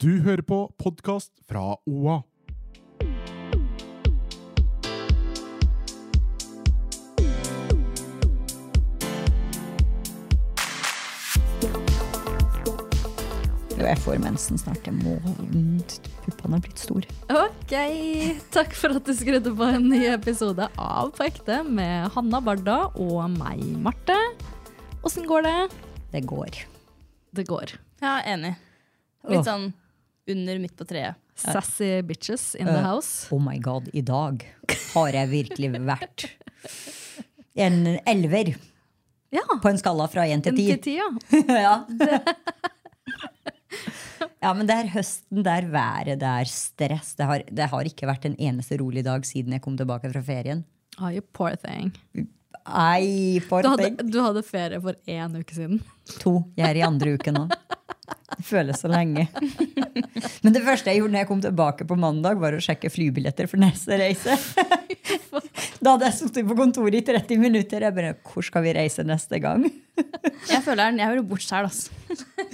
Du hører på podkast fra OA. Jeg får mensen snart. Jeg må Puppene har blitt store. Ok, takk for at du skrudde på en ny episode av På ekte med Hanna Barda og meg, Marte. Åssen går det? Det går. Det går. Ja, enig. Litt sånn under midt på treet. Sassy bitches in the Eh, house. Oh my god, i dag har jeg virkelig vært en elver Ja. på en skala fra én til En ti. til ti, ja. ja. ja, men det er høsten, det er været, det er stress. Det har, det har ikke vært en eneste rolig dag siden jeg kom tilbake fra ferien. Oh, you poor thing. Ei, for Du hadde, du hadde ferie for én uke siden. To. Jeg er i andre uke nå. Det føles så lenge. Men det første jeg gjorde når jeg kom tilbake på mandag, var å sjekke flybilletter for neste reise. Da hadde jeg sittet på kontoret i 30 minutter. Jeg bare, Hvor skal vi reise neste gang? Jeg føler den, jeg vil bort sjæl, altså.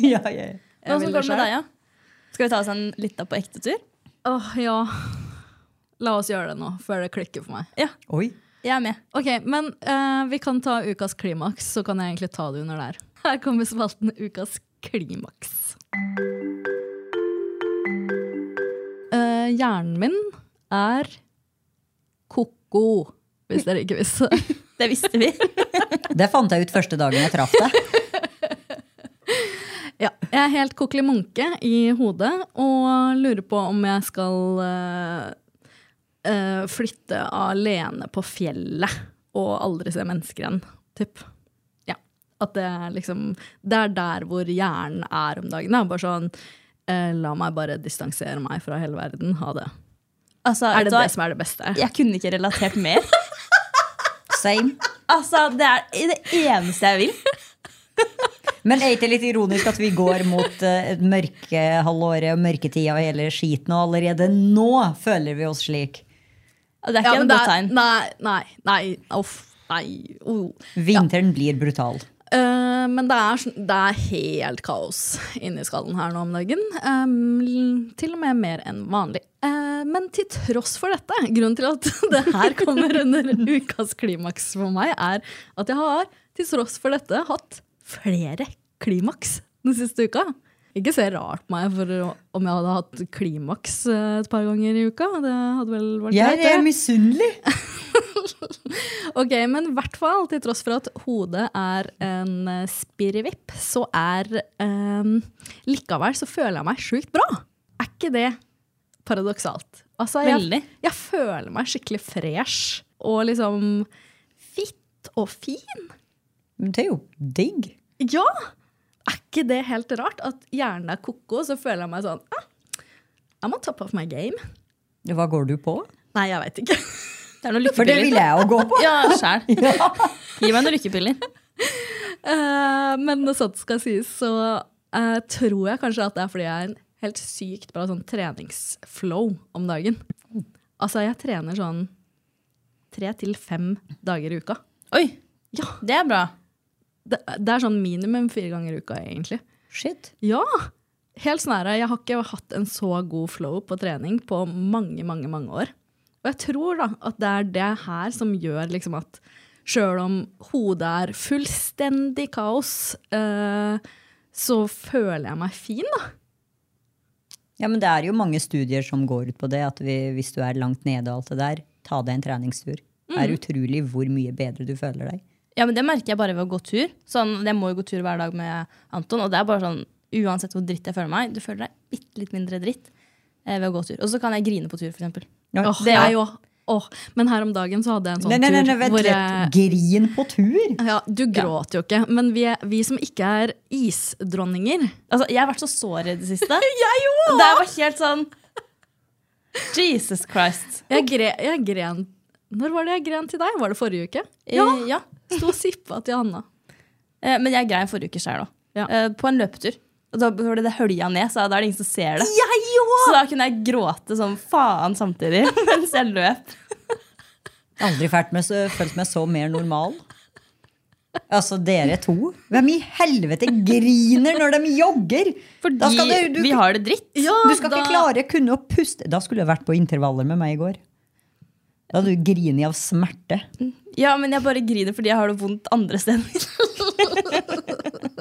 Ja, ja. jeg Hvordan vil går det det med deg, ja? Skal vi ta oss en lita på ekte tur? Åh, ja. La oss gjøre det nå, før det klikker for meg. Ja, Oi. jeg er med. Ok, men uh, vi kan ta ukas klimaks, så kan jeg egentlig ta det under der. Her kommer spalten Ukas klimaks. Eh, hjernen min er ko-ko, hvis dere ikke visste det. Det visste vi. Det fant jeg ut første dagen jeg traff deg. Ja, jeg er helt kokkeli-munke i hodet og lurer på om jeg skal uh, uh, flytte alene på fjellet og aldri se mennesker igjen. Typ. Ja. At det er liksom Det er der hvor hjernen er om dagen. Er bare sånn eh, La meg bare distansere meg fra hele verden. Ha det. Altså, Er det det som er det beste? Jeg kunne ikke relatert mer. Same. Altså, Det er det eneste jeg vil. Men er det ikke litt ironisk at vi går mot uh, mørkehalvåret og mørketida og hele skiten, og allerede nå føler vi oss slik? Det er ikke ja, et godt tegn. Nei, nei, nei. Uff. Nei. Oh. Vinteren blir brutal. Eh, men det er, det er helt kaos inni skallen her nå om dagen. Um, til og med mer enn vanlig. Uh, men til tross for dette, grunnen til at det her kommer under ukas klimaks for meg, er at jeg har til tross for dette hatt flere klimaks den siste uka. Ikke se rart på meg for om jeg hadde hatt klimaks eh, et par ganger i uka. Det hadde vel vært Jeg greit, Jeg er misunnelig. Ok, men i hvert fall, til tross for at hodet er en uh, spirrevipp, så er um, Likevel så føler jeg meg sjukt bra. Er ikke det paradoksalt? Altså, jeg, jeg føler meg skikkelig fresh og liksom fitt og fin. Men Det er jo digg. Ja! Er ikke det helt rart? At hjernen er ko-ko, så føler jeg meg sånn ah, I'm on top of my game. Hva går du på? Nei, jeg veit ikke. Det er noen For det lykkepiller. vil jeg jo gå på. Ja, sjæl. Gi meg noen lykkepiller. Uh, men når sånt skal sies, så uh, tror jeg kanskje at det er fordi jeg er en helt sykt bra sånn treningsflow om dagen. Altså, jeg trener sånn tre til fem dager i uka. Oi, Ja, det er bra. Det, det er sånn minimum fire ganger i uka, egentlig. Shit. Ja! Helt snære. Jeg har ikke hatt en så god flow på trening på mange, mange, mange år. Og jeg tror da at det er det her som gjør liksom at sjøl om hodet er fullstendig kaos, eh, så føler jeg meg fin, da. Ja, men det er jo mange studier som går ut på det, at vi, hvis du er langt nede og alt det der, ta deg en treningstur. Det er utrolig hvor mye bedre du føler deg. Ja, men Det merker jeg bare ved å gå tur. Sånn, Jeg må jo gå tur hver dag med Anton. Og det er bare sånn, uansett hvor dritt jeg føler meg, du føler deg bitte litt mindre dritt eh, ved å gå tur. Og så kan jeg grine på tur, f.eks. Ja, Åh, det er jo oh, men her om dagen så hadde jeg en sånn Nei, nei, nei, nei tur hvor jeg Grin på tur? ja, Du gråt jo ikke, men vi, er, vi som ikke er isdronninger Altså, jeg har vært så sår i det siste. jeg òg! Det var helt sånn Jesus Christ. Jeg, gre, jeg gren Når var det jeg gren til deg? Var det forrige uke? Ja. ja. Sto og sippa til Anna. Eh, Men jeg grein forrige uke sjøl òg. Ja. På en løpetur. Og da var det det hølja ned, så da er det ingen som ser det. Så da kunne jeg gråte som faen samtidig mens jeg løp. Aldri følt meg, så, følt meg så mer normal. Altså, dere to. Hvem i helvete griner når de jogger? Fordi du- du- vi har det dritt. Du skal ikke klare kunne å puste. Da skulle jeg vært på intervaller med meg i går. Da hadde du grinet av smerte. Ja, men jeg bare griner fordi jeg har det vondt andre steder.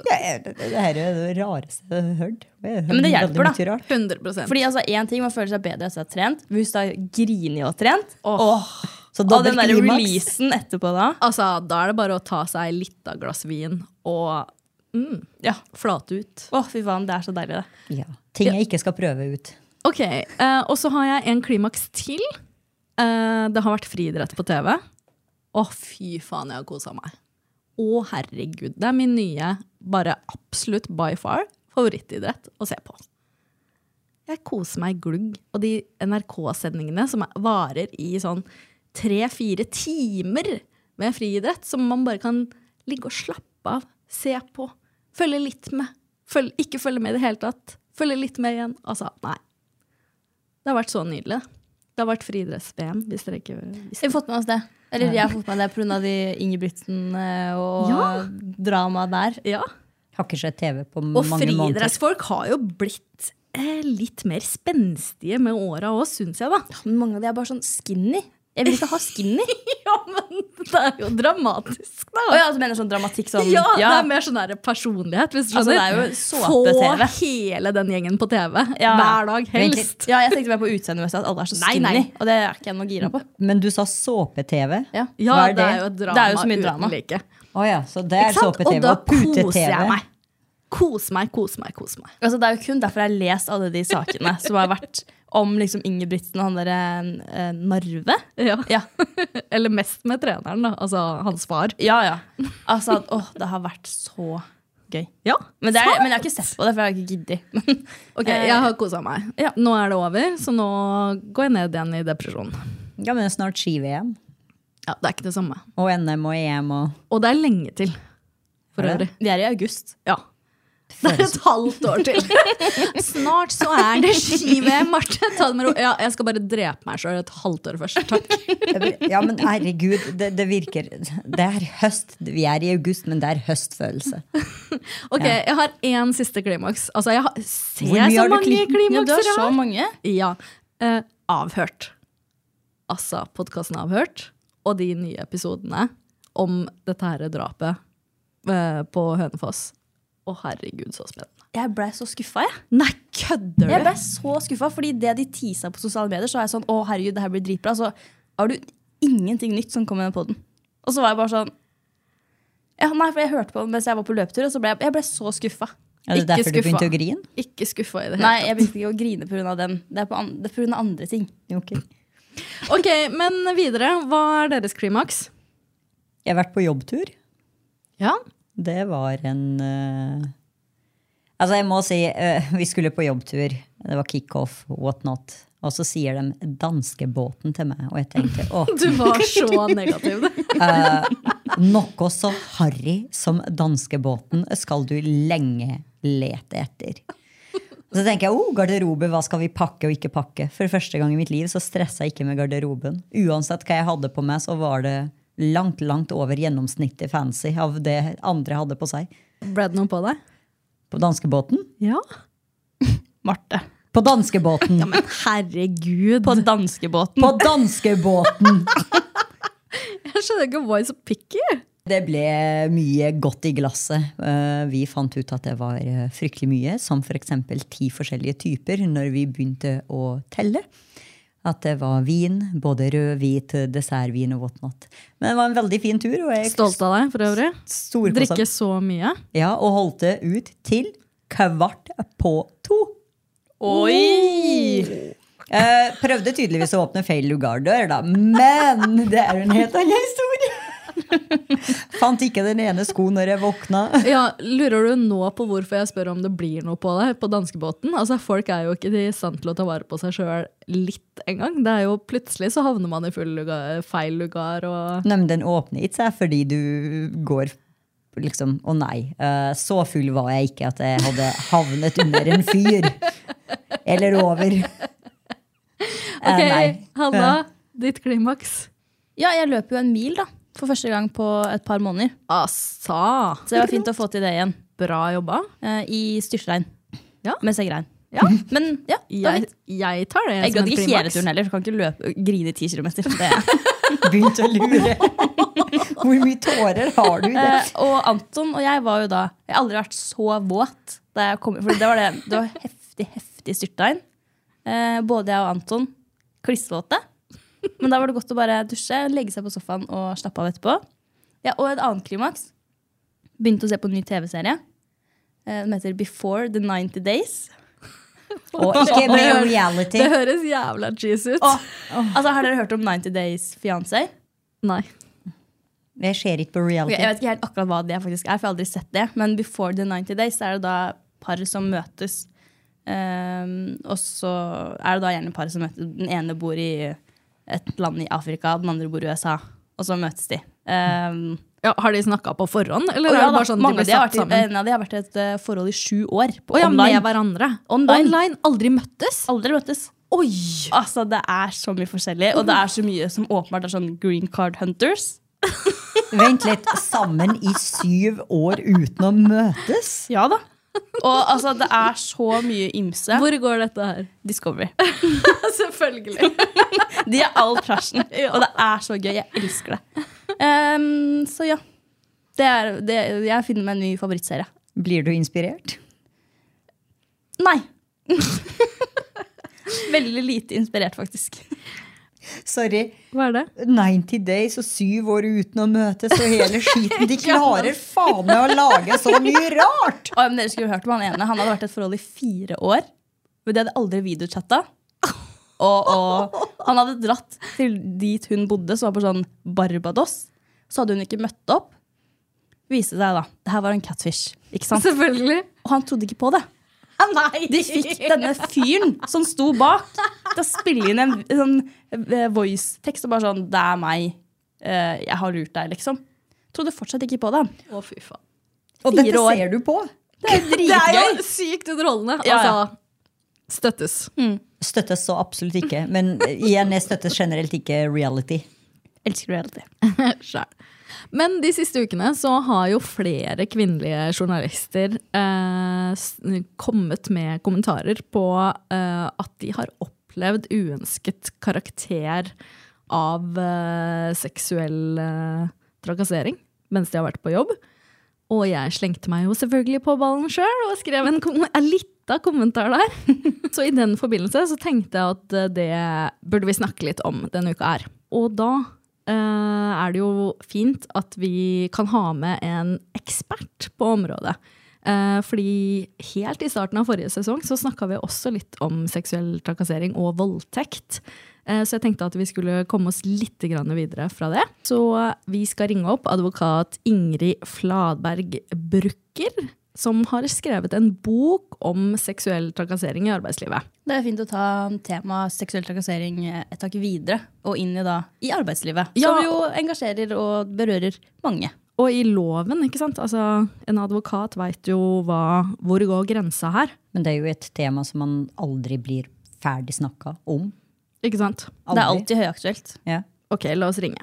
Ja, det, det her er det rareste jeg har hørt. Jeg har hørt men det hjelper, da. mye rart. 100 Fordi altså, en ting Man føler seg bedre etter å ha trent. Men Hvis du har grinet og trent Åh. Så Og den der releasen etterpå da Altså, Da er det bare å ta seg litt av glass vin og mm, Ja. flate ut. Å, fy faen, det er så deilig, det. Ja, ting jeg ikke skal prøve ut. Ok, uh, Og så har jeg en klimaks til. Eh, det har vært friidrett på TV. Å, fy faen, jeg har kosa meg. Å, herregud. Det er min nye, bare absolutt by far, favorittidrett å se på. Jeg koser meg glugg. Og de NRK-sendingene som er- varer i sånn tre-fire timer med friidrett, som man bare kan ligge og slappe av, se på, følge litt med. Følge, ikke følge med i det hele tatt. Følge litt med igjen. Altså, nei. Det har vært så nydelig. Det har vært friidretts-VM, hvis dere ikke visste Vi har fått med oss det. Eller jeg har fått med det pga. de Ingebrigtsen eh, og Ja. dramaet der. Ja. Har ikke sett TV på Og mange måneder. Og friidrettsfolk har jo blitt eh, litt mer spenstige med åra òg, syns jeg, da. Ja, Men mange av de er bare sånn skinny. Jeg vil ikke ha skinny. Ja, men det er jo dramatisk, da. Oh, ja, altså, mener sånn dramatikk sånn Ja, det er mer sånn der personlighet. Hvis du Altså, det er jo såpe-TV. Få hele den gjengen på TV. Ja. Hver dag, helst. Ja, jeg tenkte mer på utseendemessig at alle er så skinny. nei. Og det er ikke jeg noe gira på. Men du sa såpe-TV? Ja. Ja, Hva er det det? er jo drama Det er jo så mye uten drama. like. Oh, ja, så det er såpe-TV Og da og pute-TV. koser jeg meg. Kos meg, kos meg, kos meg. Altså, det er jo kun derfor jeg har lest alle de sakene som har vært om liksom Ingebrigtsen og han derre eh, Narve. Ja. Ja. Eller mest med treneren, da. Altså hans far. ja, ja. Altså, at, åh, det har vært så gøy. Ja, Men, det er, men jeg har ikke sett på det, for jeg har ikke giddet. Ok, Eh, jeg har kosa meg. ja. Nå er det over, så nå går jeg ned igjen i depresjonen. Ja, men det er snart ski-VM. Ja, Det er ikke det samme. Og NM og EM og Og det er lenge til, for øvrig. Vi er i august. Ja. Det er et halvt år til. Snart så er det ski-VM, Marte. Ta det med ro. Ja, jeg skal bare drepe meg sjøl et halvt år først. Takk. Ja, men herregud, det, det virker Det er høst. Vi er i august, men det er høstfølelse. Ok, Jeg har én siste klimaks. Altså, jeg har, ser Hvor mye så mange klim- Ja, du har så mange. Ja. Uh, avhørt. Altså podkasten Avhørt og de nye episodene om dette her drapet uh, på Hønefoss. Å, herregud, så spennende. Jeg blei så skuffa, jeg. Nei, kødder du? Jeg ble så skuffa, fordi det de teasa på sosiale medier, så er jeg sånn Å, herregud, det her blir dritbra. Så har du ingenting nytt som kommer på den. Og så var jeg bare sånn ja, Nei, for jeg hørte på den mens jeg var på løpetur, og så ble jeg, jeg ble så skuffa. Er det Ikke derfor du begynte å grine? Ikke skuffa i det hele tatt. Nei, jeg begynte ikke å grine pga. den. Det er på an det er på grunn av andre ting. Ok. Ok, men videre. Hva er deres klimaks? Jeg har vært på jobbtur. Ja. Det var en uh, Altså, jeg må si, uh, vi skulle på jobbtur. Det var kickoff, what not. Og så sier de 'danskebåten' til meg, og jeg tenkte åh, Du var så negativ, du. noe så harry som danskebåten skal du lenge lete etter. Så tenker jeg, oh, garderobe, hva skal vi pakke og ikke pakke? For første gang i mitt liv så stressa jeg ikke med garderoben. Uansett hva jeg hadde på meg, så var det langt, langt over gjennomsnittet fancy av det andre hadde på seg. Ble det noe på deg? På danskebåten? Ja. Marte. På danskebåten! Men herregud. På danskebåten. På danskebåten! Jeg skjønner ikke why so picky. Det ble mye godt i glasset. Eh, Vi fant ut at det var eh, fryktelig mye, som f.eks. ti forskjellige typer, når vi begynte å telle. At det var vin, både rød, hvit, dessertvin og whatnot. Men det var en veldig fin tur. Stolt av deg, for øvrig. Drikke så mye. Ja, og holdt det ut til kvart på to. Oi! Eh, prøvde tydeligvis å åpne feil lugardør, da. Men det er en helt annen historie. Fant ikke den ene skoen når jeg våkna. Ja, Lurer du nå på hvorfor jeg spør om det blir noe på deg på danskebåten? Altså, Folk er jo ikke i stand til å ta vare på seg sjøl litt engang. Det er jo Plutselig så havner man i full lugar, feil lugar og Nei, men den åpner ikke seg fordi du går liksom Å nei, eh, så full var jeg ikke at jeg hadde havnet under en fyr. Eller over. Eh, Ok, nei. Hanna, ditt klimaks. Ja, jeg løper jo en mil da, for første gang på et par måneder. Assa! Så det var fint å få til det igjen. Bra jobba. eh, I styrtregn. Ja. Med seggregn. Ja. Men ja, Jeg, jeg tar det Jeg gadd ikke hele turen heller, så kan ikke løpe, grine i ti kilometer. Det. Begynte å lure. Hvor mye tårer har du i det? Eh, og Anton og jeg var jo da Jeg har aldri vært så våt. Da jeg kom, for det var, det, det var heftig, heftig styrtregn. Eh, både jeg og Anton klissvåte. Men da var det godt å bare dusje, legge seg på sofaen og slappe av etterpå. Ja, og et annet klimaks. Begynte å se på en ny TV-serie. Eh, Den heter Before the 90 Days. Og ikke med reality. Det høres jævla cheese ut. Og, altså, har dere hørt om 90 Days Fiancé? Nei. Det skjer ikke på reality. reality. jeg vet ikke helt akkurat hva det faktisk er, for jeg har aldri sett det. Men Before the 90 Days er det da par som møtes. Um, og så er det da gjerne par som møtes. Den ene bor i et land i Afrika, den andre bor i USA. Og så møtes de. Um, Ja, har de snakka på forhånd, eller er ja, det bare sånn mange de har satt sammen? Nei, de har vært i et eh, forhold i sju år. På oh, ja, online. med hverandre? Online. Aldri møttes? Aldri møttes. Oi! Altså, det er så mye forskjellig, og det er så mye som åpenbart er sånn green card hunters. Vent litt. Sammen i syv år uten å møtes? Ja da. Og altså, det er så mye ymse. Hvor går dette her? Discovery. Selvfølgelig. De er all trashen, og det er så gøy. Jeg elsker det. Um, så ja. Det er, det, jeg finner meg en ny favorittserie. Blir du inspirert? Nei. Veldig lite inspirert, faktisk. Sorry. Hva er det? 90 days og syv år uten å møtes og hele skiten. De klarer faen meg å lage så mye rart! Og, men dere skulle hørt om han ene. Han hadde vært i et forhold i fire år. Men de hadde aldri videochatta. Og, og han hadde dratt til dit hun bodde, som var på sånn Barbados. Så hadde hun ikke møtt opp. Viste seg da, det her var en catfish. Ikke sant? Selvfølgelig. Og han trodde ikke på det. De fikk denne fyren som sto bak, til å spille inn en, sånn eh, voice-tekst og bare sånn Det er meg. Eh, jeg har lurt deg, liksom. Trodde fortsatt ikke på det. Å, fy faen. Og dette år. ser du på. Det er Det er jo sykt underholdende. Ja, ja. Altså, støttes. Støttes så absolutt ikke. Men igjen, jeg støttes generelt ikke reality. Elsker reality. Sjæl. Men de siste ukene så har jo flere kvinnelige journalister eh, kommet med kommentarer på eh, at de har opplevd uønsket karakter av eh, seksuell eh, trakassering mens de har vært på jobb. Og jeg slengte meg jo selvfølgelig på ballen sjøl og skrev en, kom en lita kommentar der. Så i den forbindelse så tenkte jeg at eh, det burde vi snakke litt om denne uka her. Og da eh, er det jo fint at vi kan ha med en ekspert på området. Eh, fordi helt i starten av forrige sesong så snakka vi også litt om seksuell trakassering og voldtekt. Eh, Så jeg tenkte at vi skulle komme oss litt grann videre fra det. Så vi skal ringe opp advokat Ingrid Fladberg Brucker, som har skrevet en bok om seksuell trakassering i arbeidslivet. Det er fint å ta temaet seksuell trakassering et tak videre og inn i, da, i arbeidslivet. Ja. Som jo engasjerer og berører mange. Og i loven, ikke sant? Altså, en advokat veit jo hva, hvor går grensa her. Men det er jo et tema som man aldri blir ferdig snakka om. Ikke sant? Det er alltid høyaktuelt. Ja. Ok, la oss ringe.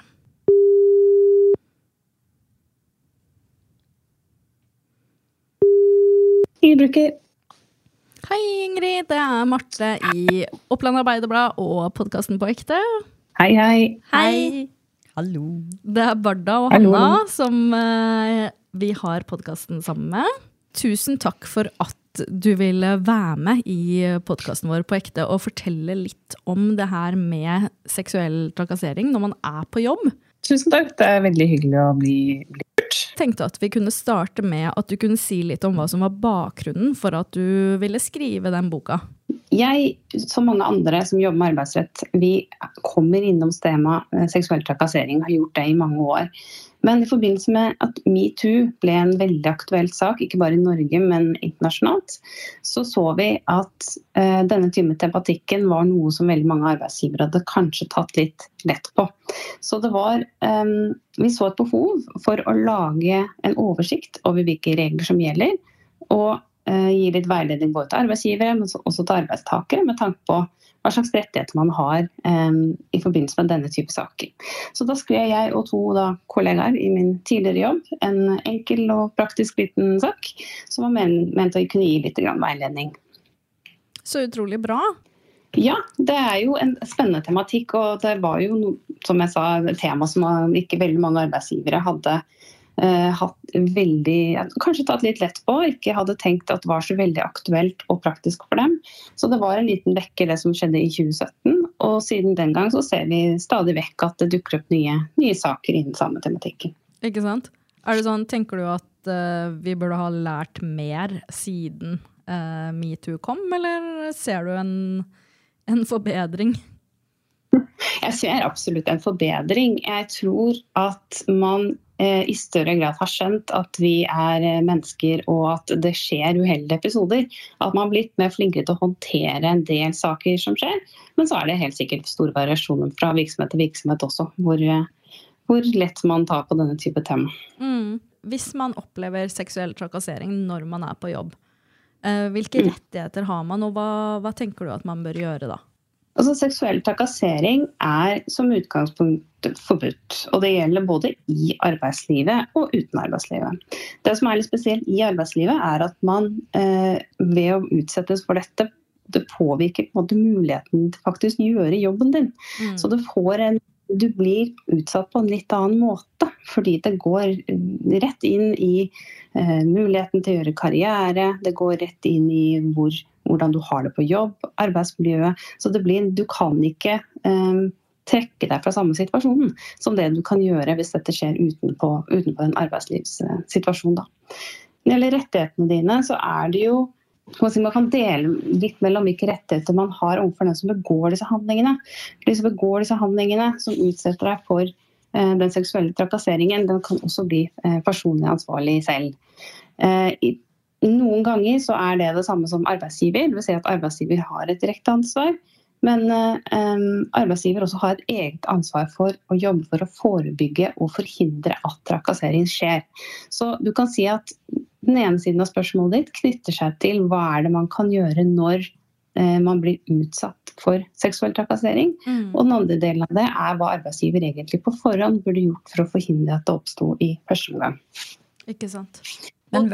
Hei, Ingrid. Det er Marte i Oppland Arbeiderblad og podkasten På ekte. Hei, hei. Hei! Hallo. Det er Barda og Hallo. Hanna som eh, vi har podkasten sammen med. Tusen takk for at du ville være med i podkasten vår på ekte og fortelle litt om det her med seksuell trakassering når man er på jobb. Tusen takk. Det er veldig hyggelig å bli, bli hørt. tenkte at vi kunne starte med at du kunne si litt om hva som var bakgrunnen for at du ville skrive den boka. jeg, som mange andre som jobber med arbeidsrett, vi kommer innom temaet eh, seksuell trakassering, har gjort det i mange år. Men i forbindelse med at metoo ble en veldig aktuell sak, ikke bare i Norge, men internasjonalt, så så vi at eh, denne typen tematikken var noe som veldig mange arbeidsgivere hadde kanskje tatt litt lett på. Så det var eh, Vi så et behov for å lage en oversikt over hvilke regler som gjelder, og gi litt veiledning både til arbeidsgivere, men også til arbeidstakere, med tanke på hva slags rettigheter man har um, i forbindelse med denne type saker. Så da skrev jeg og to da, kollegaer i min tidligere jobb en enkel og praktisk liten sak som var ment å kunne gi litt veiledning. Så utrolig bra. Ja, det er jo en spennende tematikk. Og det var jo, som jeg sa, et tema som ikke veldig mange arbeidsgivere hadde Eh, hatt veldig, kanskje tatt litt lett på, ikke hadde tenkt at det var så veldig aktuelt og praktisk for dem. Så det var en liten vekker det som skjedde i 2017. Og siden den gang så ser vi stadig vekk at det dukker opp nye, nye saker innen samme tematikken. Ikke sant? Er det sånn, Tenker du at uh, vi burde ha lært mer siden uh, metoo kom, eller ser du en, en forbedring? Jeg ser absolutt en forbedring. Jeg tror at man Eh, i større grad har skjønt at vi er eh, mennesker og at det skjer uheldige episoder. At man har blitt mer flinkere til å håndtere en del saker som skjer. Men så er det helt sikkert store variasjoner fra virksomhet til virksomhet også, hvor, eh, hvor lett man tar på denne type tema. Mm. Hvis man opplever seksuell trakassering når man er på jobb, hvilke mm. rettigheter har man, og hva, hva tenker du at man bør gjøre da? Altså, seksuell trakassering er som utgangspunkt forbudt. Og det gjelder både i arbeidslivet og uten arbeidslivet. Det som er litt spesielt i arbeidslivet, er at man eh, ved å utsettes for dette, det påvirker på måte muligheten til faktisk å gjøre jobben din. Mm. Så du, en, du blir utsatt på en litt annen måte. Fordi det går rett inn i eh, muligheten til å gjøre karriere. Det går rett inn i hvor hvordan du har det på jobb, arbeidsmiljøet. Så blir, du kan ikke eh, trekke deg fra samme situasjonen som det du kan gjøre hvis dette skjer utenpå, utenpå en arbeidslivssituasjon. Da. Når det gjelder rettighetene dine, så er det jo man kan dele litt mellom hvilke rettigheter man har overfor den som begår disse handlingene. De som begår disse handlingene, som utsetter deg for eh, den seksuelle trakasseringen, den kan også bli eh, personlig ansvarlig selv. Eh, noen ganger så er det det samme som arbeidsgiver, vil si at arbeidsgiver har et direkte ansvar. Men um, arbeidsgiver også har et eget ansvar for å jobbe for å forebygge og forhindre at trakassering skjer. Så du kan si at den ene siden av spørsmålet ditt knytter seg til hva er det man kan gjøre når eh, man blir utsatt for seksuell trakassering. Mm. Og den andre delen av det er hva arbeidsgiver egentlig på forhånd burde gjort for å forhindre at det oppsto i første omgang. Ikke sant. Men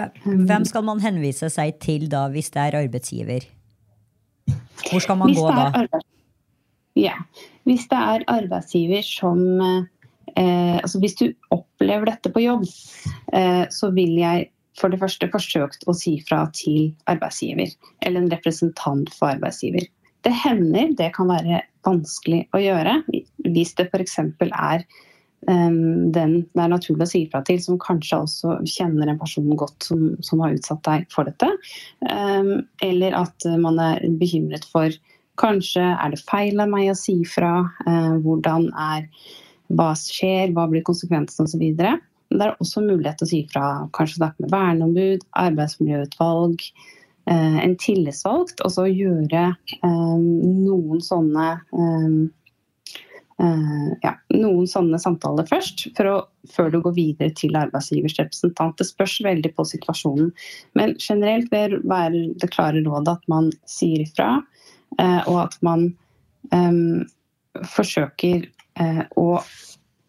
hvem skal man henvise seg til da, hvis det er arbeidsgiver? Hvor skal man gå da? Ja, Hvis det er arbeidsgiver som eh, altså Hvis du opplever dette på jobb, eh, så vil jeg for det første forsøkt å si fra til arbeidsgiver, eller en representant for arbeidsgiver. Det hender det kan være vanskelig å gjøre hvis det f.eks. er den det er naturlig å si fra til, som kanskje også kjenner en person godt som, som har utsatt deg for dette. Eller at man er bekymret for kanskje er det feil av meg å si fra, hvordan er hva skjer, hva blir konsekvensene osv. Det er også mulighet til å si fra, kanskje snakke med verneombud, arbeidsmiljøutvalg, en tillitsvalgt, og så gjøre noen sånne ja, noen sånne samtaler først, å, før du går videre til arbeidsgivers representant. Det spørs veldig på situasjonen. Men generelt vil være det klare rådet at man sier ifra, uh, og at man um, forsøker uh, å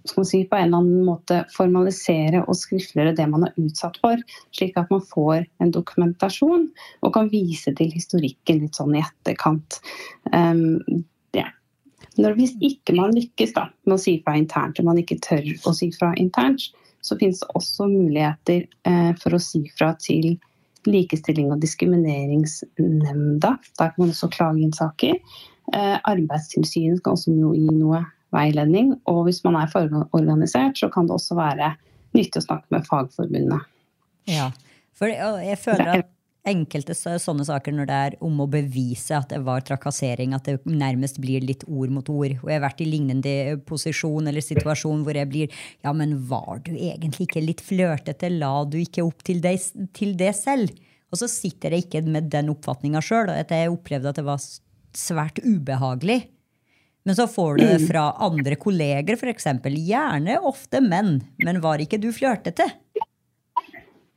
si, på en eller annen måte formalisere og skriftliggjøre det man er utsatt for, slik at man får en dokumentasjon og kan vise til historikken litt sånn i etterkant. Um, når, hvis ikke man lykkes da, med å si fra internt, og man ikke tør å si fra internt, så finnes det også muligheter eh, for å si fra til Likestilling- og diskrimineringsnemnda. Der kan man også klage inn saker. Eh, Arbeidstilsynet kan også gi noe veiledning. Og hvis man er fororganisert, så kan det også være nyttig å snakke med Fagforbundet. Ja, for jeg føler at enkelte sånne saker når det er om å bevise at det var trakassering, at det nærmest blir litt ord mot ord. Og jeg har vært i lignende posisjon eller situasjon hvor jeg blir Ja, men var du egentlig ikke litt flørtete? La du ikke opp til, det, til det selv? Og så sitter jeg ikke med den oppfatninga sjøl. Jeg opplevde at det var svært ubehagelig. Men så får du det fra andre kolleger, f.eks. Gjerne ofte menn. Men var ikke du flørtete?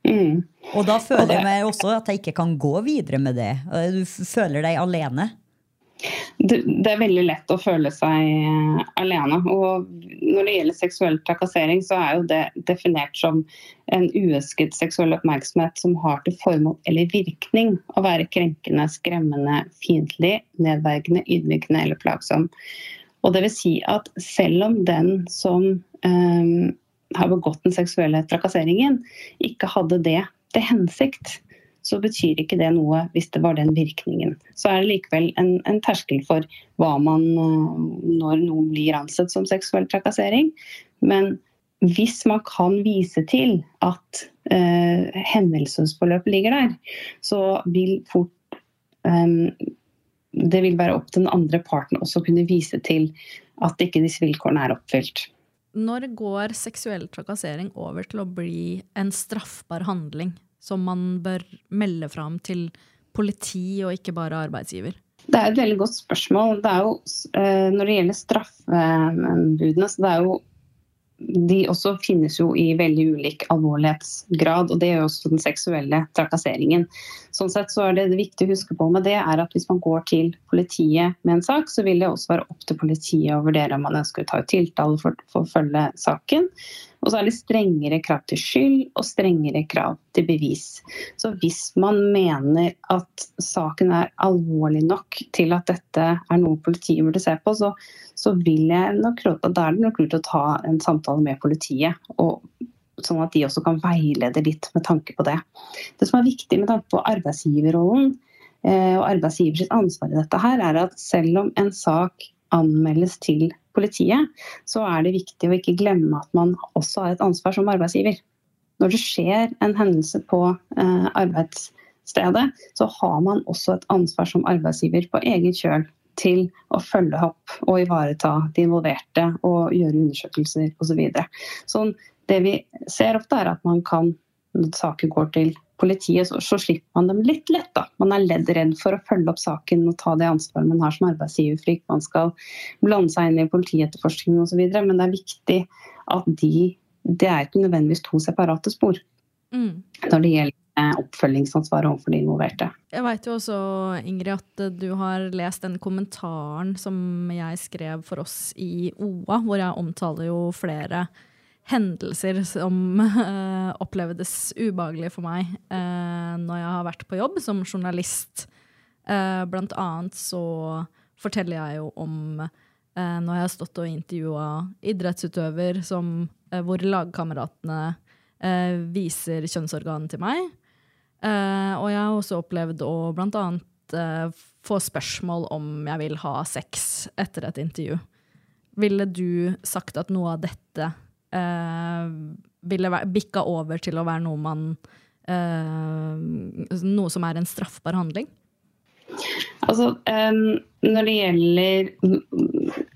Mm. Og da føler jeg meg også at jeg ikke kan gå videre med det. Du føler deg alene. Det, det er veldig lett å føle seg uh, alene. Og når det gjelder seksuell trakassering, så er jo det definert som en uønsket seksuell oppmerksomhet som har til formål eller virkning å være krenkende, skremmende, fiendtlig, nedverdigende, ydmykende eller plagsom. Og det vil si at selv om den som um, har begått den seksuelle trakasseringen, ikke hadde det til hensikt, så betyr ikke det noe hvis det var den virkningen. Så er det likevel en, en terskel for hva man når noen blir ansett som seksuell trakassering. Men hvis man kan vise til at eh, hendelsesforløpet ligger der, så vil fort eh, Det vil være opp til den andre parten også kunne vise til at ikke disse vilkårene er oppfylt. Når går seksuell trakassering over til å bli en straffbar handling som man bør melde fram til politi og ikke bare arbeidsgiver? Det er et veldig godt spørsmål. Det jo, eh, når det gjelder straffebudene, så det er jo de også finnes jo i veldig ulik alvorlighetsgrad, og det gjør også den seksuelle trakasseringen. Sånn sett så er det, det viktig å huske på med det er at Hvis man går til politiet med en sak, så vil det også være opp til politiet å vurdere om man ønsker å ta ut tiltale for å følge saken. Og så er det strengere krav til skyld og strengere krav til bevis. Så hvis man mener at saken er alvorlig nok til at dette er noe politiet burde se på, så, så nok da er det nok lurt å ta en samtale med politiet. og Sånn at de også kan veilede litt med tanke på det. Det som er viktig med tanke på arbeidsgiverrollen eh, og arbeidsgivers ansvar i dette, her, er at selv om en sak anmeldes til politiet, så er det viktig å ikke glemme at man også har et ansvar som arbeidsgiver. Når det skjer en hendelse på eh, arbeidsstedet, så har man også et ansvar som arbeidsgiver på egen kjøl til å følge opp og ivareta de involverte og gjøre undersøkelser osv. Så videre. sånn, det vi ser ofte, er at man kan, når saker går til politiet, så, så, slipper man dem litt lett. da. Man er ledd redd for å følge opp saken og ta det ansvaret man har som arbeidsgiver, for ikke man skal blande seg inn i politietterforskningen osv. Men det er viktig at de Det er ikke nødvendigvis to separate spor mm. når det gjelder eh, oppfølgingsansvaret overfor de involverte. Jeg veit jo også, Ingrid, at du har lest den kommentaren som jeg skrev for oss i OA, hvor jeg omtaler jo flere hendelser som uh, opplevdes ubehagelige for meg uh, når jeg har vært på jobb som journalist. Uh, blant annet så forteller jeg jo om når jeg har stått og intervjua idrettsutøver som, hvor lagkameratene viser kjønnsorganet til meg. og jeg har også opplevd å blant annet få spørsmål om jeg vil ha sex etter et intervju. Ville du sagt at noe av dette uh, ville bikka over til å være noe man uh, Noe som er en straffbar handling? Altså, um, når det gjelder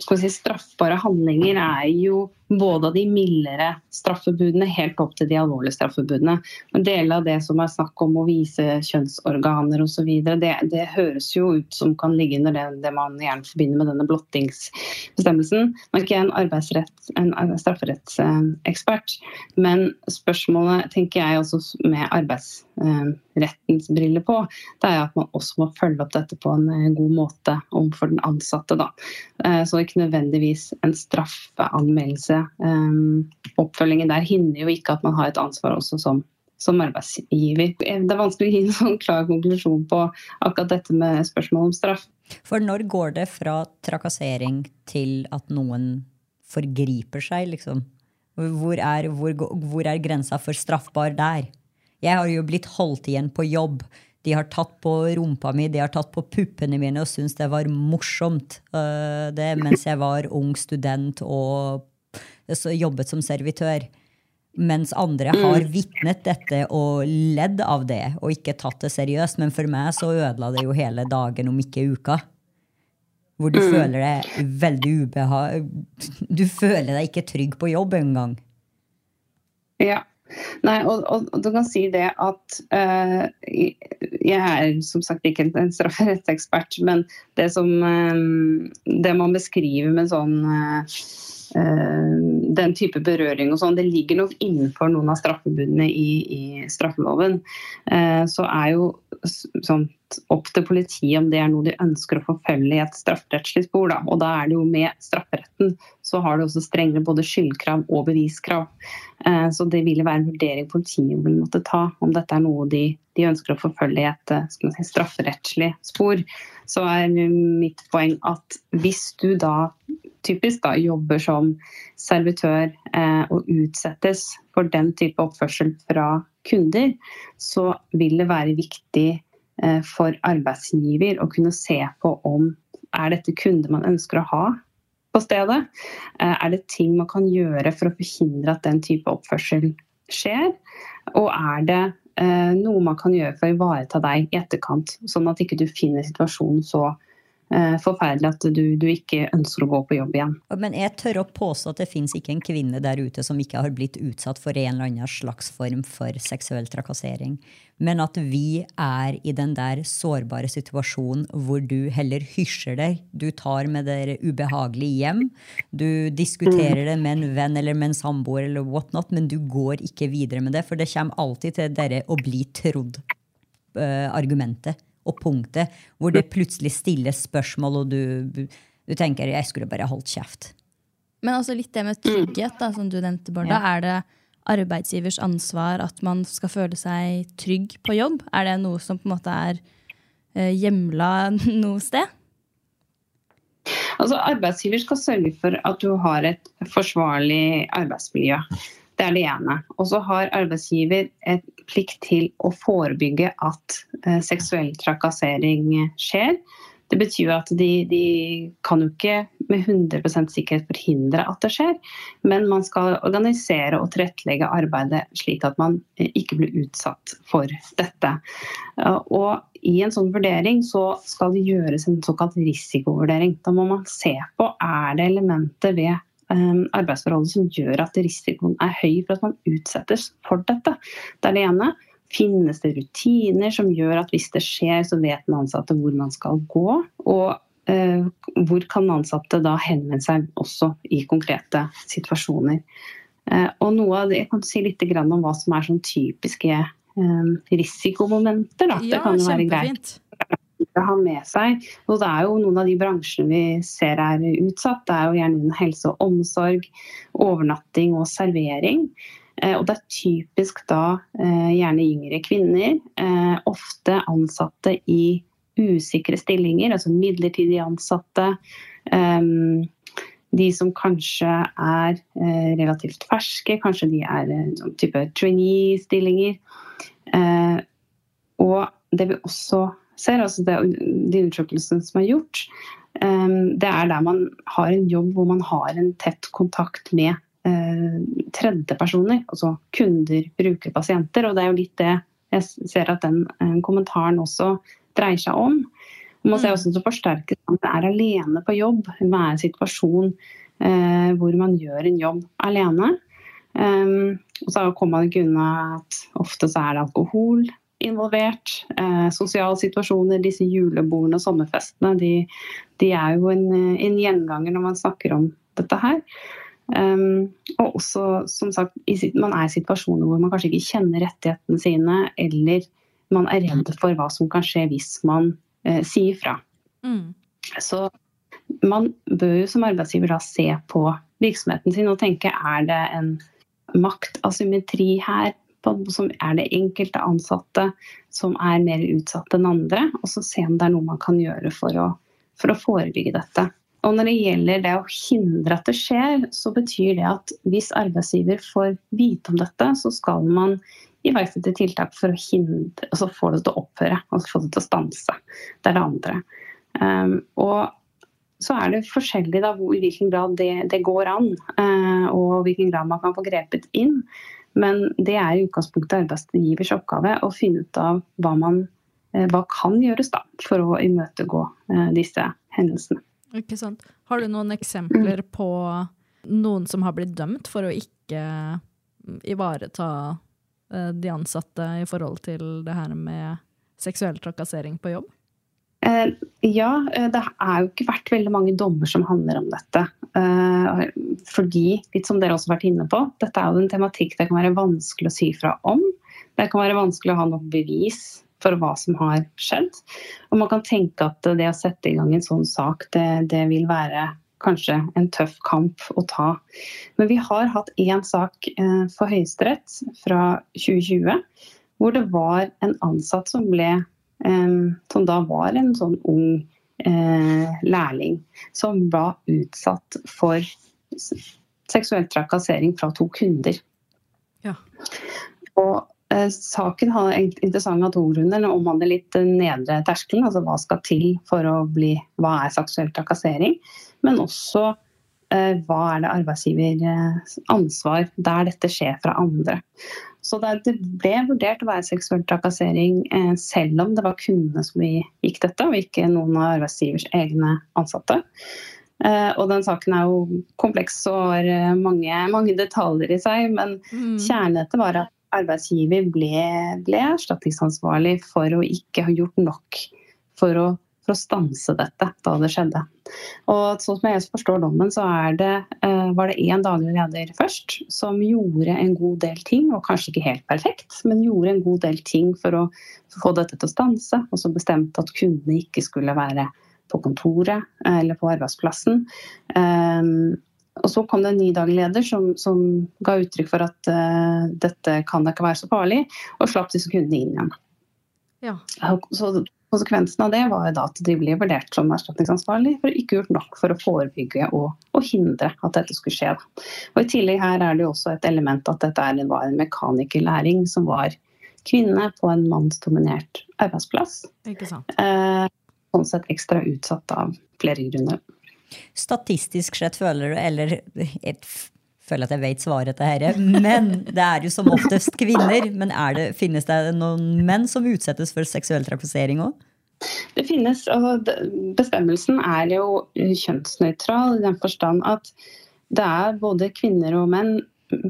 skal vi si, straffbare handlinger, er jo både av de mildere straffebudene helt opp til de alvorlige straffebudene. Men deler av det som er snakk om å vise kjønnsorganer osv., det, det høres jo ut som kan ligge under det, det man gjerne forbinder med denne blottingsbestemmelsen. Nå er ikke en, arbeidsrett, en strafferettsekspert, men spørsmålet tenker jeg også med arbeidsrettens briller på, det er at man også må følge opp dette på en eh, god måte overfor den ansatte. Da. Eh, så ikke nødvendigvis en straffeanmeldelse Um, oppfølgingen der hindrer jo ikke at man har et ansvar også som, som arbeidsgiver. Det er vanskelig å gi en sånn klar konklusjon på akkurat dette med spørsmål om straff. For når går det fra trakassering til at noen forgriper seg, liksom? Hvor er, hvor, hvor er grensa for straffbar der? Jeg har jo blitt holdt igjen på jobb. De har tatt på rumpa mi, de har tatt på puppene mine og syntes det var morsomt. Uh, det mens jeg var ung student og jobbet som servitør. Mens andre har vitnet dette og ledd av det og ikke tatt det seriøst. Men for meg så ødela det jo hele dagen, om ikke uka. Hvor du føler deg veldig ubehag... Du føler deg ikke trygg på jobb engang. Ja. Nei, og, og, og, du kan si det at uh, Jeg er som sagt ikke en strafferettsekspert, men det som uh, Det man beskriver med sånn uh, den type berøring og sånn, det ligger nok innenfor noen av straffebudene i, i straffeloven. Så er jo sånn opp til politiet om det er noe de ønsker å forfølge i et strafferettslig spor. Da. Og da er det jo med strafferetten så har det også strengere både skyldkrav og beviskrav. Eh, så det vil være en vurdering politiet vil måtte ta om dette er noe de, de ønsker å forfølge i et eh, si, strafferettslig spor. Så er mitt poeng at hvis du da typisk da jobber som servitør eh, og utsettes for den type oppførsel fra kunder, så vil det være viktig Eh, for arbeidsgiver å kunne se på om er dette kunder man ønsker å ha på stedet. Eh, er det ting man kan gjøre for å forhindre at den type oppførsel skjer? Og er det noe man kan gjøre for å ivareta deg i etterkant, sånn at ikke du finner situasjonen så forferdelig at du, du, ikke ønsker å gå på jobb igjen. Men jeg tør å påstå at det fins ikke en kvinne der ute som ikke har blitt utsatt for en eller annen slags form for seksuell trakassering. Men at vi er i den der sårbare situasjonen hvor du heller hysjer deg. Du tar med dere ubehagelig hjem. Du diskuterer det med en venn eller med en samboer, eller whatnot, men du går ikke videre med det. For det kommer alltid til dere å bli trodd-argumentet. Og punktet hvor det plutselig stilles spørsmål, og du, du tenker 'jeg skulle bare holdt kjeft'. Men også litt det med trygghet, da, som du nevnte, Bård. Ja. Er det arbeidsgivers ansvar at man skal føle seg trygg på jobb? Er det noe som på en måte er eh, hjemla noe sted? Altså, arbeidsgiver skal sørge for at du har et forsvarlig arbeidsmiljø. Det er det ene. Og så har arbeidsgiver et plikt til å forebygge at eh, seksuell trakassering skjer. Det betyr at de, de, kan jo ikke med 100% sikkerhet forhindre at det skjer, men man skal organisere og tilrettelegge arbeidet slik at man eh, ikke blir utsatt for dette. Og i en sånn vurdering så skal det gjøres en såkalt risikovurdering. Da må man se på er det elementer ved arbeidsforholdet som gjør at risikoen er høy for at man utsettes for dette. Det er det ene. Finnes det rutiner som gjør at hvis det skjer, så vet den ansatte hvor man skal gå? Og uh, hvor kan ansatte da henvende seg også i konkrete situasjoner? Uh, og noe av det, Jeg kan si litt om hva som er sånn typiske um, risikomomenter. Da. Ja, det kan jo være greit ha med seg. Og det er jo noen av de bransjene vi ser er utsatt. Det er jo gjerne helse og omsorg, overnatting og servering. Eh, og det er typisk da eh, gjerne yngre kvinner, eh, ofte ansatte i usikre stillinger, altså midlertidig ansatte. De som kanskje er relativt ferske, kanskje de er sånn type trainee-stillinger. Og det vil også ser, altså det, de undersøkelsene som er gjort, um, det er der man har en jobb hvor man har en tett kontakt med uh, tredjepersoner. Altså kunder, brukere, pasienter. Og det er jo litt det jeg ser at den uh, kommentaren også dreier seg om. Man ser mm. også at det forsterkes at man er alene på jobb. Man er i en situasjon hvor man gjør en jobb alene. Og så kommer man ikke unna at ofte så er det alkohol, involvert. Eh, sosiale situasjoner, disse julebordene og sommerfestene, de, de er jo en, en, gjenganger når man snakker om dette her. Um, og også, som sagt, man er i situasjoner hvor man kanskje ikke kjenner rettighetene sine, eller man er redd for hva som kan skje hvis man eh, sier fra. Mm. Så man bør jo som arbeidsgiver da se på virksomheten sin og tenke er det en maktasymmetri her? Som er det enkelte ansatte som er mer utsatt enn andre, og så se om det er noe man kan gjøre for å, for å forebygge dette. Og når det gjelder det å hindre at det skjer, så betyr det at hvis arbeidsgiver får vite om dette, så skal man iverksette tiltak for å hindre, altså få det til å opphøre, altså få det til å stanse. Det er det andre. Um, og så er det forskjellig da, i hvilken grad det, det går an, uh, og hvilken grad man kan få grepet inn. Men det er i utgangspunktet arbeidsgivers oppgave å finne ut av hva, man, eh, hva kan gjøres da, for å imøtegå eh, disse hendelsene. Ikke sant. Har du noen eksempler på noen som har blitt dømt for å ikke ivareta eh, de ansatte i forhold til det her med seksuell trakassering på jobb? Eh, ja, eh, det er jo ikke vært veldig mange dommer som handler om dette. Eh, fordi, litt som dere også har vært inne på, dette er jo en tematikk det kan være vanskelig å si fra om. Det kan være vanskelig å ha nok bevis for hva som har skjedd. Og man kan tenke at det å sette i gang en sånn sak, det, det vil være kanskje en tøff kamp å ta. Men vi har hatt én sak for Høyesterett fra 2020 hvor det var en ansatt som ble som da var en sånn ung eh, lærling som var utsatt for seksuell trakassering fra to kunder. Ja. Og eh, Saken har interessant av to grunner. Den omhandler litt nedre terskelen, altså hva skal til for å bli Hva er seksuell trakassering? Men også hva er det arbeidsgivers ansvar der dette skjer fra andre. Så det ble vurdert å være seksuell trakassering eh, selv om det var kundene som gikk dette, og ikke noen av arbeidsgivers egne ansatte. Eh, og den saken er jo kompleks og har eh, mange, mange detaljer i seg, men mm. kjernen var at arbeidsgiver ble, ble erstatningsansvarlig for å ikke ha gjort nok for å for å stanse dette da det skjedde. Og sånn som jeg forstår dommen, så det, eh, var det én daglig leder først som gjorde en god del ting, og kanskje ikke helt perfekt, men gjorde en god del ting for å få dette til å stanse. Og så bestemte at kundene ikke skulle være på kontoret eh, eller på arbeidsplassen. Um, og så kom det en ny daglig leder som, som ga uttrykk for at uh, dette kan da ikke være så farlig, og slapp disse kundene inn igjen. Ja. Så Konsekvensen av det var da at de ble vurdert som erstatningsansvarlig for ikke gjort nok for å forebygge og, og, hindre at dette skulle skje. Og I tillegg her er det jo også et element at dette var en mekanikerlæring som var kvinne på en mannsdominert arbeidsplass. Ikke sant. Eh, sånn sett ekstra utsatt av flere grunner. Statistisk sett føler du, eller et føler at jeg vet svaret til dette, men det er jo som oftest kvinner. Men det, finnes det noen menn som utsettes for seksuell trakassering òg? Det finnes, og Bestemmelsen er jo kjønnsnøytral i den forstand at det er både kvinner og menn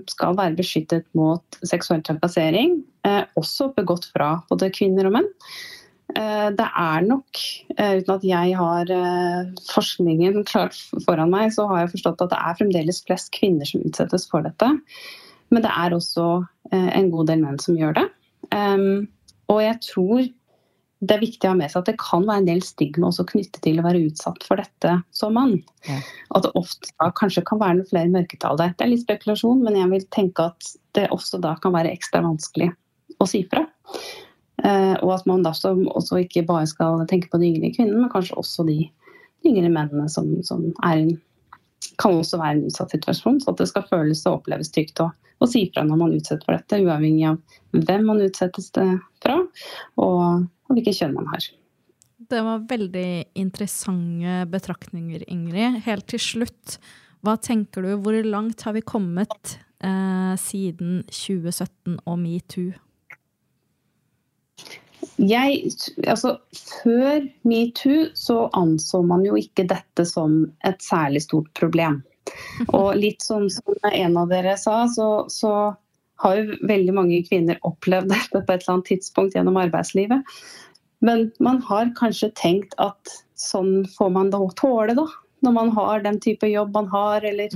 skal være beskyttet mot seksuell trakassering, eh, også begått fra både kvinner og menn. Eh, det er nok, eh, uten at jeg har eh, forskningen klart foran meg, så har jeg forstått at det er fremdeles flest kvinner som utsettes for dette. Men det er også en god del menn som gjør det. Og jeg tror det er viktig å ha med seg at det kan være en del stigma også knyttet til å være utsatt for dette som mann. Ja. At det ofte da kanskje kan være noen flere mørketall der. Det er litt spekulasjon, men jeg vil tenke at det også da kan være ekstra vanskelig å si fra. Eh, og at man da også ikke bare skal tenke på de yngre kvinnene, men kanskje også de, yngre mennene som, som er, kan også være en utsatt situasjon. Så at det skal føles og oppleves trygt å, å si fra når man utsetter for dette, uavhengig av hvem man utsettes det fra, og, og hvilket kjønn man har. Det var veldig interessante betraktninger, Ingrid. Helt til slutt, hva tenker du, hvor langt har vi kommet eh, siden 2017 og metoo? Jeg, altså, før metoo så anså man jo ikke dette som et særlig stort problem. Og litt sånn som en av dere sa, så, så har jo veldig mange kvinner opplevd dette på et eller annet tidspunkt gjennom arbeidslivet. Men man har kanskje tenkt at sånn får man da tåle, da. Når man har den type jobb man har, eller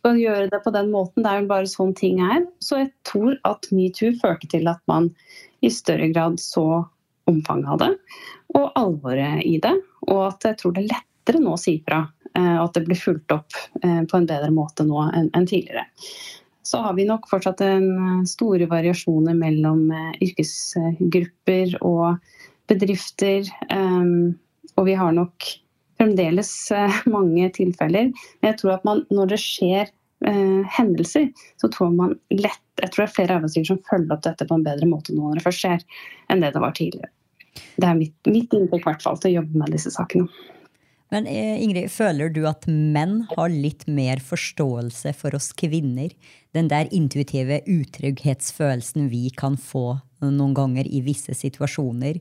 skal gjøre det på den måten. Det er jo bare sånn ting er. Så jeg tror at metoo førte til at man i større grad så omfanget av det og alvoret i det. Og at jeg tror det er lettere nå å si fra. Eh, og at det blir fulgt opp eh, på en bedre måte nå enn tidligere. Så har vi nok fortsatt eh, store variasjoner mellom yrkesgrupper og bedrifter. Og vi har nok fremdeles mange tilfeller. Men jeg tror at man, når det skjer hendelser, så tror man lett Jeg tror det er flere arbeidsgivere som følger opp dette på en bedre måte nå når det først skjer, enn det det var tidligere. Det er mitt, mitt inntrykk hvert fall til å jobbe med disse sakene. Men eh, Ingrid, føler du at menn har litt mer forståelse for oss kvinner? Den der intuitive utrygghetsfølelsen vi kan få noen ganger i visse situasjoner.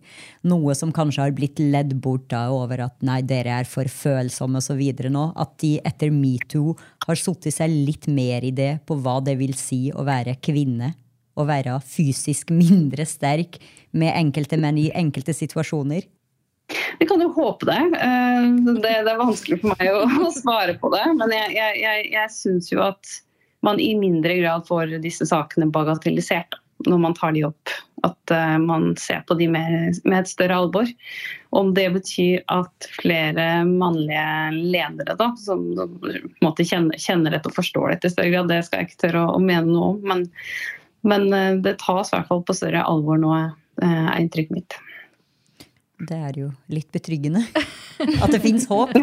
Noe som kanskje har blitt ledd bort da over at nei, dere er for følsomme osv. nå. At de etter metoo har satt seg litt mer i det på hva det vil si å være kvinne. Å være fysisk mindre sterk med enkelte menn i enkelte situasjoner. Vi kan jo håpe det. Eh, det. Det, er vanskelig for meg å, svare på det. Men jeg, jeg, jeg, jeg syns jo at man i mindre grad får disse sakene bagatellisert når man tar de opp. At uh, man ser på de med, med, et større alvor. Om det betyr at flere mannlige ledere da, som måte kjenner, kjenner dette og forstår dette i større grad, det skal jeg ikke tørre å, å mene noe om. Men, men uh, det tas i hvert fall på større alvor nå, er inntrykket mitt. Det er jo litt betryggende. At det fins håp.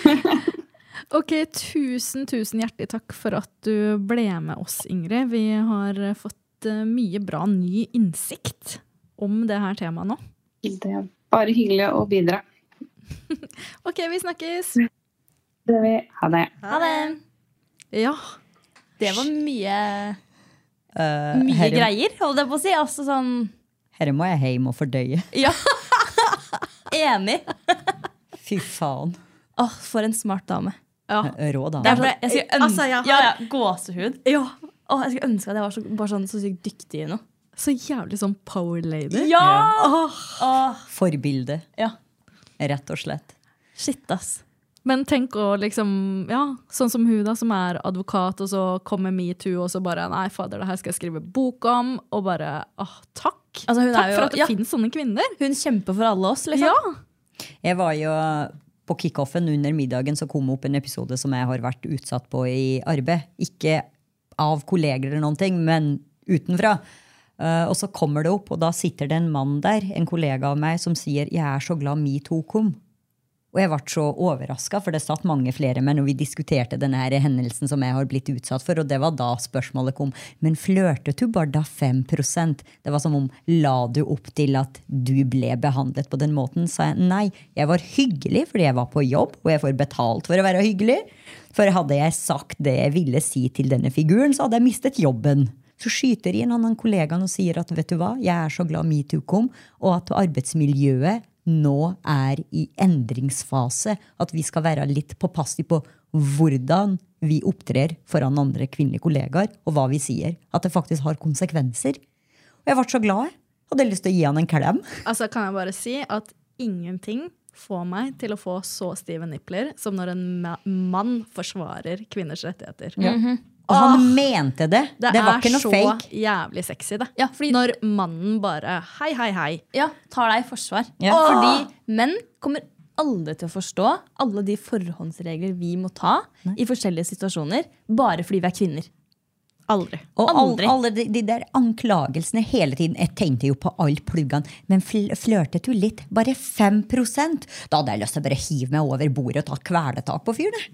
ok, tusen, tusen hjertelig takk for at du ble med oss, Ingrid. Vi har fått eh, mye bra ny innsikt om det her temaet nå. Det er bare hyggelig å bidra. ok, vi snakkes. Det vi. Ha det. Ha det. Ja. Det var mye uh, Mye greier, holdt jeg på å si. Altså sånn dette må jeg hjem og fordøye. Ja, Enig. Fy faen. Åh, For en smart dame. Ja. Rå dame. Jeg, jeg, jeg ønske, altså, jeg har... ja, ja, Gåsehud. Ja. Oh, jeg skulle ønske at jeg var så, bare sånn, så sykt dyktig i noe. Så jævlig sånn power lady. Ja! Oh. Oh. Forbilde. Ja. Rett og slett. Shit, ass. Men tenk å liksom Ja, sånn som hun, da, som er advokat, og så kommer metoo, og så bare Nei, fader, det her skal jeg skrive bok om. Og bare åh, takk. Altså, takk jo, for at det ja. finnes sånne kvinner. Hun kjemper for alle oss, liksom. Ja. Jeg var jo på kickoffen under middagen så kom opp en episode som jeg har vært utsatt på i arbeid. Ikke av kolleger eller noen ting, men utenfra. Uh, og så kommer det opp, og da sitter det en mann der, en kollega av meg, som sier 'Jeg er så glad metoo kom'. Og jeg ble så overraska, for det satt mange flere med når vi diskuterte denne hendelsen som jeg har blitt utsatt for, og det var da spørsmålet kom. Men flørtet du bare da 5% Det var som om la du opp til at du ble behandlet på den måten? Sa jeg nei, jeg var hyggelig fordi jeg var på jobb, og jeg får betalt for å være hyggelig. For hadde jeg sagt det jeg ville si til denne figuren, så hadde jeg mistet jobben. Så skyter inn en annen kollega og sier at vet du hva, jeg er så glad metoo kom, og at arbeidsmiljøet nå er i endringsfase. At vi skal være litt påpasselige på hvordan vi opptrer foran andre kvinnelige kollegaer, og hva vi sier. At det faktisk har konsekvenser. Og jeg ble så glad. Jeg hadde lyst til å gi han en klem. Altså, kan jeg bare si at ingenting får meg til å få så stive nipler som når en mann forsvarer kvinners rettigheter. Ja. Mm -hmm. Og han Åh, mente det. Det, det var ikke noe fake. Det er så jævlig sexy, det. Ja, fordi, Når mannen bare hei, hei, hei. Ja, tar deg i forsvar. Ja. Fordi menn kommer aldri til å forstå alle de forhåndsregler vi må ta Nei. i forskjellige situasjoner, bare fordi vi er kvinner. Aldri. Og Aldri. alle de, de, der anklagelsene hele tiden. Jeg tenkte jo på alle pluggene. Men fl flørtet du litt? Bare 5 Da hadde jeg lyst til å bare hive meg over bordet og ta kvelertak på fyren.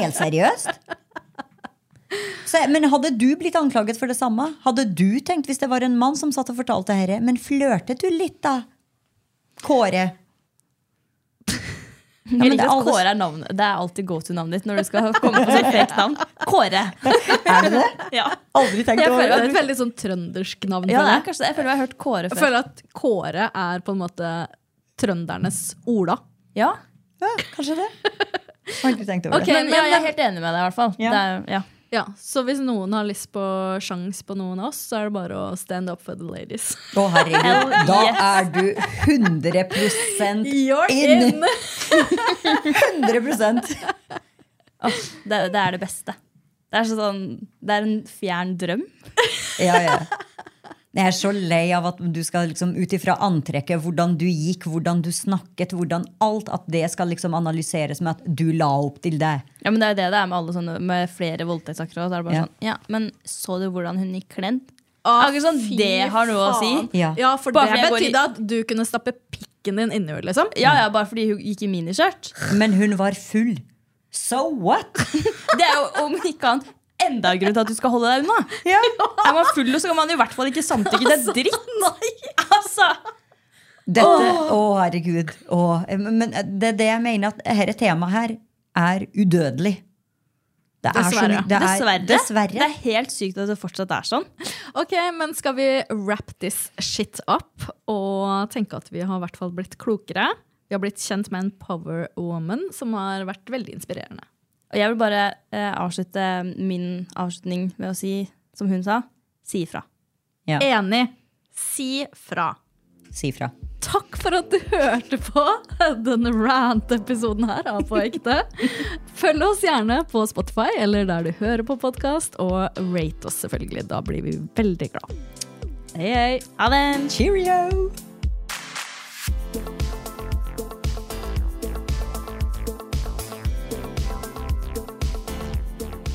Helt seriøst. Så, men hadde du blitt anklaget for det samme? Hadde du tenkt hvis det var en mann som satt og fortalte dette? Men flørtet du litt, da? Kåre? Ja, jeg liker at Kåre er navnet. Det er alltid go to-navnet ditt når du skal komme på sånn fake navn. Kåre. Er det det? Ja. Aldri tenkt over det. Det er et veldig sånn trøndersk navn. Ja, det er kanskje. Jeg føler jeg har hørt Kåre før. Jeg føler at Kåre er på en måte trøndernes Ola. Ja, ja kanskje det. Har ikke tenkt over okay, det. Men, ja, jeg er helt enig med deg, i hvert fall. Ja. Det er, ja. Ja, Så hvis noen har lyst på sjans på noen av oss, så er det bare å stand up for the ladies. Å herregud, Da er du 100 You're in! 100 oh, det, det, er det beste. Det er, sånn, det er en fjern drøm. Ja, ja. Jeg er så lei av at du skal liksom ut ifra antrekket, hvordan du gikk, hvordan du snakket, hvordan alt, at det skal liksom analyseres med at du la opp til det. Ja, men Det er det det er med alle sånne Med flere voldtektssaker. Så er det bare ja. sånn, ja, men så du hvordan hun gikk kledd? Ah, sånn, det har noe å si. Ja, ja for bare det betydde at du kunne stappe pikken din inni henne. Liksom. Ja, ja, bare fordi hun gikk i miniskjørt. Men hun var full. So what? det er jo om ikke annet enda en grunn til at du skal holde deg unna. Ja. Er man full, så kan man i hvert fall ikke samtykke til dritt. Nei. Altså. Dette, å, herregud. Å, men det er det jeg mener, at dette temaet her er udødelig. Det er Dessverre. det er, Dessverre. dessverre. Det er helt sykt at det fortsatt er sånn. Ok, men skal vi wrap this shit up og tenke at vi har i hvert fall blitt klokere? Vi har blitt kjent med en power woman som har vært veldig inspirerende. Og jeg vil bare eh, avslutte min avslutning med å si, som hun sa, si ifra. Ja. Enig. Si fra. Si fra. Takk for at du hørte på denne rant-episoden her av På ekte. Følg oss gjerne på Spotify eller der du hører på podkast, og rate oss selvfølgelig. Da blir vi veldig glad. Hei, hei. Ha det. Cheerio!